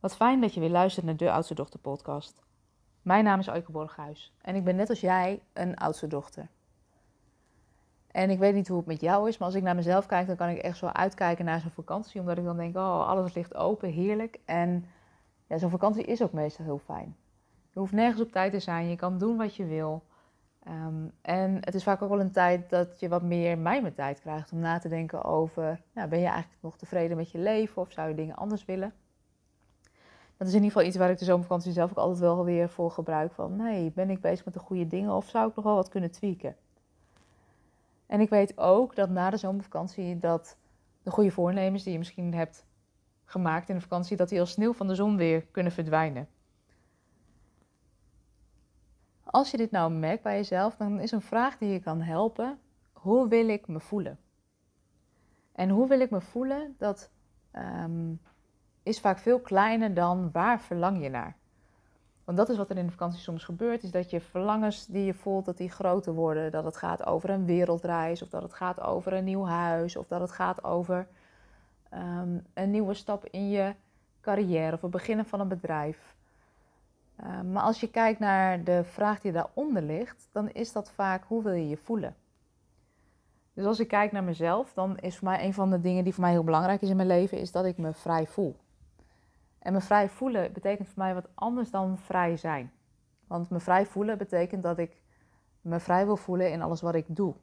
Wat fijn dat je weer luistert naar de Oudste Dochter podcast. Mijn naam is Euike Borghuis en ik ben net als jij een oudste dochter. En ik weet niet hoe het met jou is, maar als ik naar mezelf kijk, dan kan ik echt zo uitkijken naar zo'n vakantie. Omdat ik dan denk, oh, alles ligt open, heerlijk. En ja, zo'n vakantie is ook meestal heel fijn. Je hoeft nergens op tijd te zijn, je kan doen wat je wil. Ehm, en het is vaak ook wel een tijd dat je wat meer mij met tijd krijgt om na te denken over, nou, ben je eigenlijk nog tevreden met je leven of zou je dingen anders willen? Dat is in ieder geval iets waar ik de zomervakantie zelf ook altijd wel weer voor gebruik. Van, nee, ben ik bezig met de goede dingen of zou ik nog wel wat kunnen tweaken? En ik weet ook dat na de zomervakantie dat de goede voornemens die je misschien hebt gemaakt in de vakantie, dat die als sneeuw van de zon weer kunnen verdwijnen. Als je dit nou merkt bij jezelf, dan is een vraag die je kan helpen: hoe wil ik me voelen? En hoe wil ik me voelen? Dat ehm, is vaak veel kleiner dan waar verlang je naar. Want dat is wat er in de vakantie soms gebeurt, is dat je verlangens die je voelt, dat die groter worden. Dat het gaat over een wereldreis, of dat het gaat over een nieuw huis, of dat het gaat over ehm, een nieuwe stap in je carrière of het beginnen van een bedrijf. Ehm, maar als je kijkt naar de vraag die daaronder ligt, dan is dat vaak hoe wil je je voelen? Dus als ik kijk naar mezelf, dan is voor mij een van de dingen die voor mij heel belangrijk is in mijn leven, is dat ik me vrij voel. En me vrij voelen betekent voor mij wat anders dan vrij zijn. Want me vrij voelen betekent dat ik me vrij wil voelen in alles wat ik doe.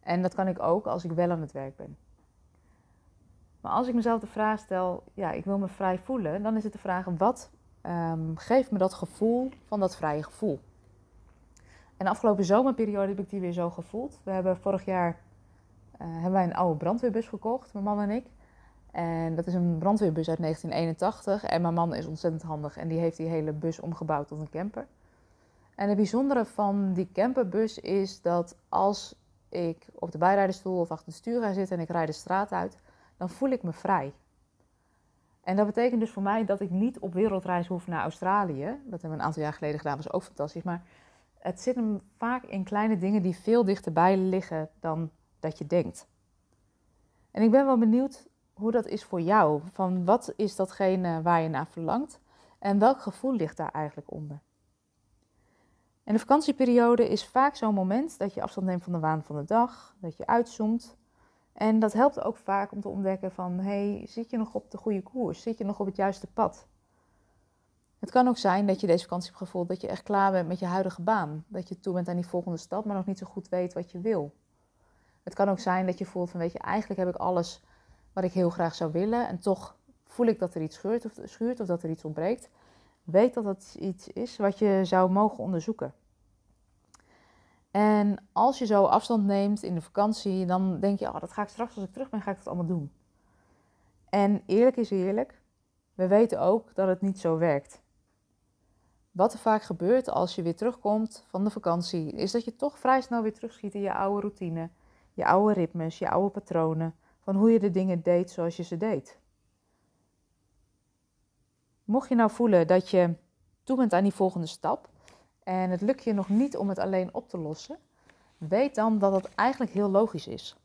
En dat kan ik ook als ik wel aan het werk ben. Maar als ik mezelf de vraag stel, ja, ik wil me vrij voelen, dan is het de vraag, wat um, geeft me dat gevoel van dat vrije gevoel? En de afgelopen zomerperiode heb ik die weer zo gevoeld. We hebben vorig jaar uh, hebben wij een oude brandweerbus gekocht, mijn man en ik. En dat is een brandweerbus uit 1981. En mijn man is ontzettend handig en die heeft die hele bus omgebouwd tot een camper. En het bijzondere van die camperbus is dat als ik op de bijrijderstoel of achter het stuur ga zitten en ik rijd de straat uit, dan voel ik me vrij. En dat betekent dus voor mij dat ik niet op wereldreis hoef naar Australië. Dat hebben we een aantal jaar geleden gedaan, was ook fantastisch. Maar het zit hem vaak in kleine dingen die veel dichterbij liggen dan dat je denkt. En ik ben wel benieuwd hoe dat is voor jou. Van wat is datgene waar je naar verlangt en welk gevoel ligt daar eigenlijk onder? En de vakantieperiode is vaak zo'n moment dat je afstand neemt van de waan van de dag, dat je uitzoomt. En dat helpt ook vaak om te ontdekken van, hey, zit je nog op de goede koers? Zit je nog op het juiste pad? Het kan ook zijn dat je deze vakantie hebt gevoeld dat je echt klaar bent met je huidige baan. Dat je toe bent aan die volgende stap, maar nog niet zo goed weet wat je wil. Het kan ook zijn dat je voelt van, weet je, eigenlijk heb ik alles wat ik heel graag zou willen. En toch voel ik dat er iets scheurt of, schuurt of dat er iets ontbreekt. Weet dat dat iets is wat je zou mogen onderzoeken. En als je zo afstand neemt in de vakantie, dan denk je, oh, dat ga ik straks als ik terug ben, ga ik dat allemaal doen. En eerlijk is eerlijk, we weten ook dat het niet zo werkt. Wat er vaak gebeurt als je weer terugkomt van de vakantie, is dat je toch vrij snel weer terugschiet in je oude routine, je oude ritmes, je oude patronen van hoe je de dingen deed zoals je ze deed. Mocht je nou voelen dat je toe bent aan die volgende stap en het lukt je nog niet om het alleen op te lossen, weet dan dat het eigenlijk heel logisch is.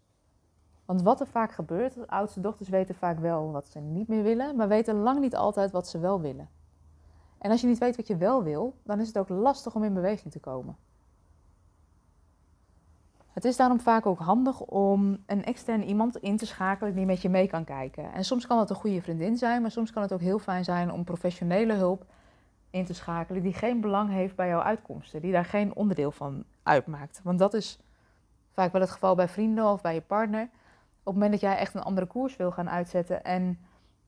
Want wat er vaak gebeurt, oudste dochters weten vaak wel wat ze niet meer willen, maar weten lang niet altijd wat ze wel willen. En als je niet weet wat je wel wil, dan is het ook lastig om in beweging te komen. Het is daarom vaak ook handig om een extern iemand in te schakelen die met je mee kan kijken. En soms kan het een goede vriendin zijn, maar soms kan het ook heel fijn zijn om professionele hulp in te schakelen die geen belang heeft bij jouw uitkomsten, die daar geen onderdeel van uitmaakt. Want dat is vaak wel het geval bij vrienden of bij je partner. Op het moment dat jij echt een andere koers wil gaan uitzetten en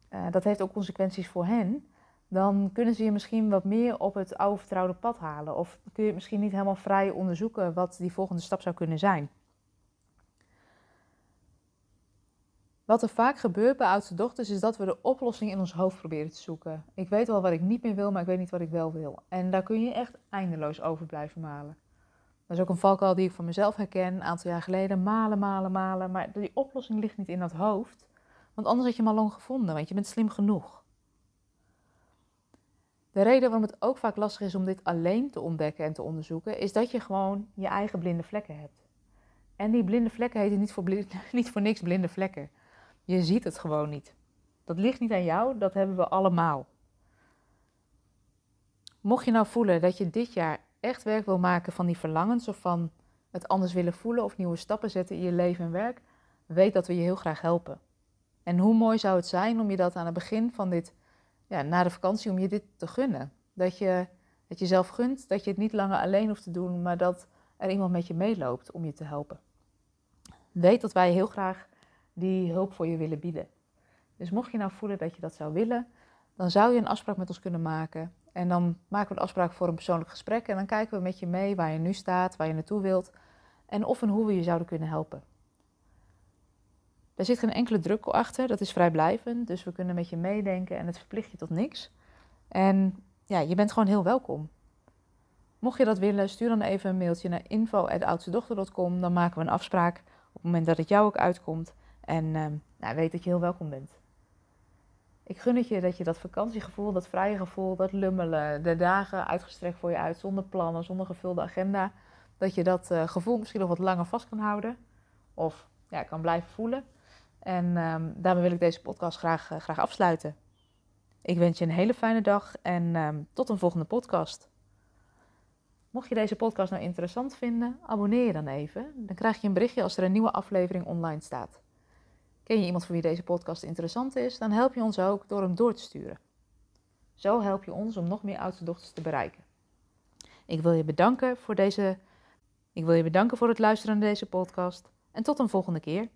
uh, dat heeft ook consequenties voor hen, dan kunnen ze je misschien wat meer op het oude vertrouwde pad halen. Of kun je misschien niet helemaal vrij onderzoeken wat die volgende stap zou kunnen zijn. Wat er vaak gebeurt bij oudste dochters is dat we de oplossing in ons hoofd proberen te zoeken. Ik weet wel wat ik niet meer wil, maar ik weet niet wat ik wel wil. En daar kun je echt eindeloos over blijven malen. Dat is ook een valkuil die ik van mezelf herken, een aantal jaar geleden. Malen, malen, malen. Maar die oplossing ligt niet in dat hoofd. Want anders had je hem al lang gevonden, want je bent slim genoeg. De reden waarom het ook vaak lastig is om dit alleen te ontdekken en te onderzoeken, is dat je gewoon je eigen blinde vlekken hebt. En die blinde vlekken heten niet voor, niet voor niks blinde vlekken. Je ziet het gewoon niet. Dat ligt niet aan jou, dat hebben we allemaal. mocht je nou voelen dat je dit jaar echt werk wil maken van die verlangens of van het anders willen voelen of nieuwe stappen zetten in je leven en werk, weet dat we je heel graag helpen. En hoe mooi zou het zijn om je dat aan het begin van dit, ja, na de vakantie, om je dit te gunnen. Dat je het jezelf gunt, dat je het niet langer alleen hoeft te doen, maar dat er iemand met je meeloopt om je te helpen. Weet dat wij heel graag die hulp voor je willen bieden. Dus mocht je nou voelen dat je dat zou willen, dan zou je een afspraak met ons kunnen maken. En dan maken we de afspraak voor een persoonlijk gesprek. En dan kijken we met je mee waar je nu staat, waar je naartoe wilt. En of en hoe we je zouden kunnen helpen. Er zit geen enkele druk achter, dat is vrijblijvend. Dus we kunnen met je meedenken en het verplicht je tot niks. En ja, je bent gewoon heel welkom. Mocht je dat willen, stuur dan even een mailtje naar info.oudstedochter.com. Dan maken we een afspraak op het moment dat het jou ook uitkomt. En uh, nou, weet dat je heel welkom bent. Ik gun het je dat je dat vakantiegevoel, dat vrije gevoel, dat lummelen, de dagen uitgestrekt voor je uit, zonder plannen, zonder gevulde agenda, dat je dat uh, gevoel misschien nog wat langer vast kan houden. Of ja, kan blijven voelen. En um, daarmee wil ik deze podcast graag, uh, graag afsluiten. Ik wens je een hele fijne dag en um, tot een volgende podcast. Mocht je deze podcast nou interessant vinden, abonneer je dan even. Dan krijg je een berichtje als er een nieuwe aflevering online staat. Ken je iemand voor wie deze podcast interessant is, dan help je ons ook door hem door te sturen. Zo help je ons om nog meer oudste dochters te bereiken. Ik wil je bedanken voor deze. Ik wil je bedanken voor het luisteren naar deze podcast en tot een volgende keer.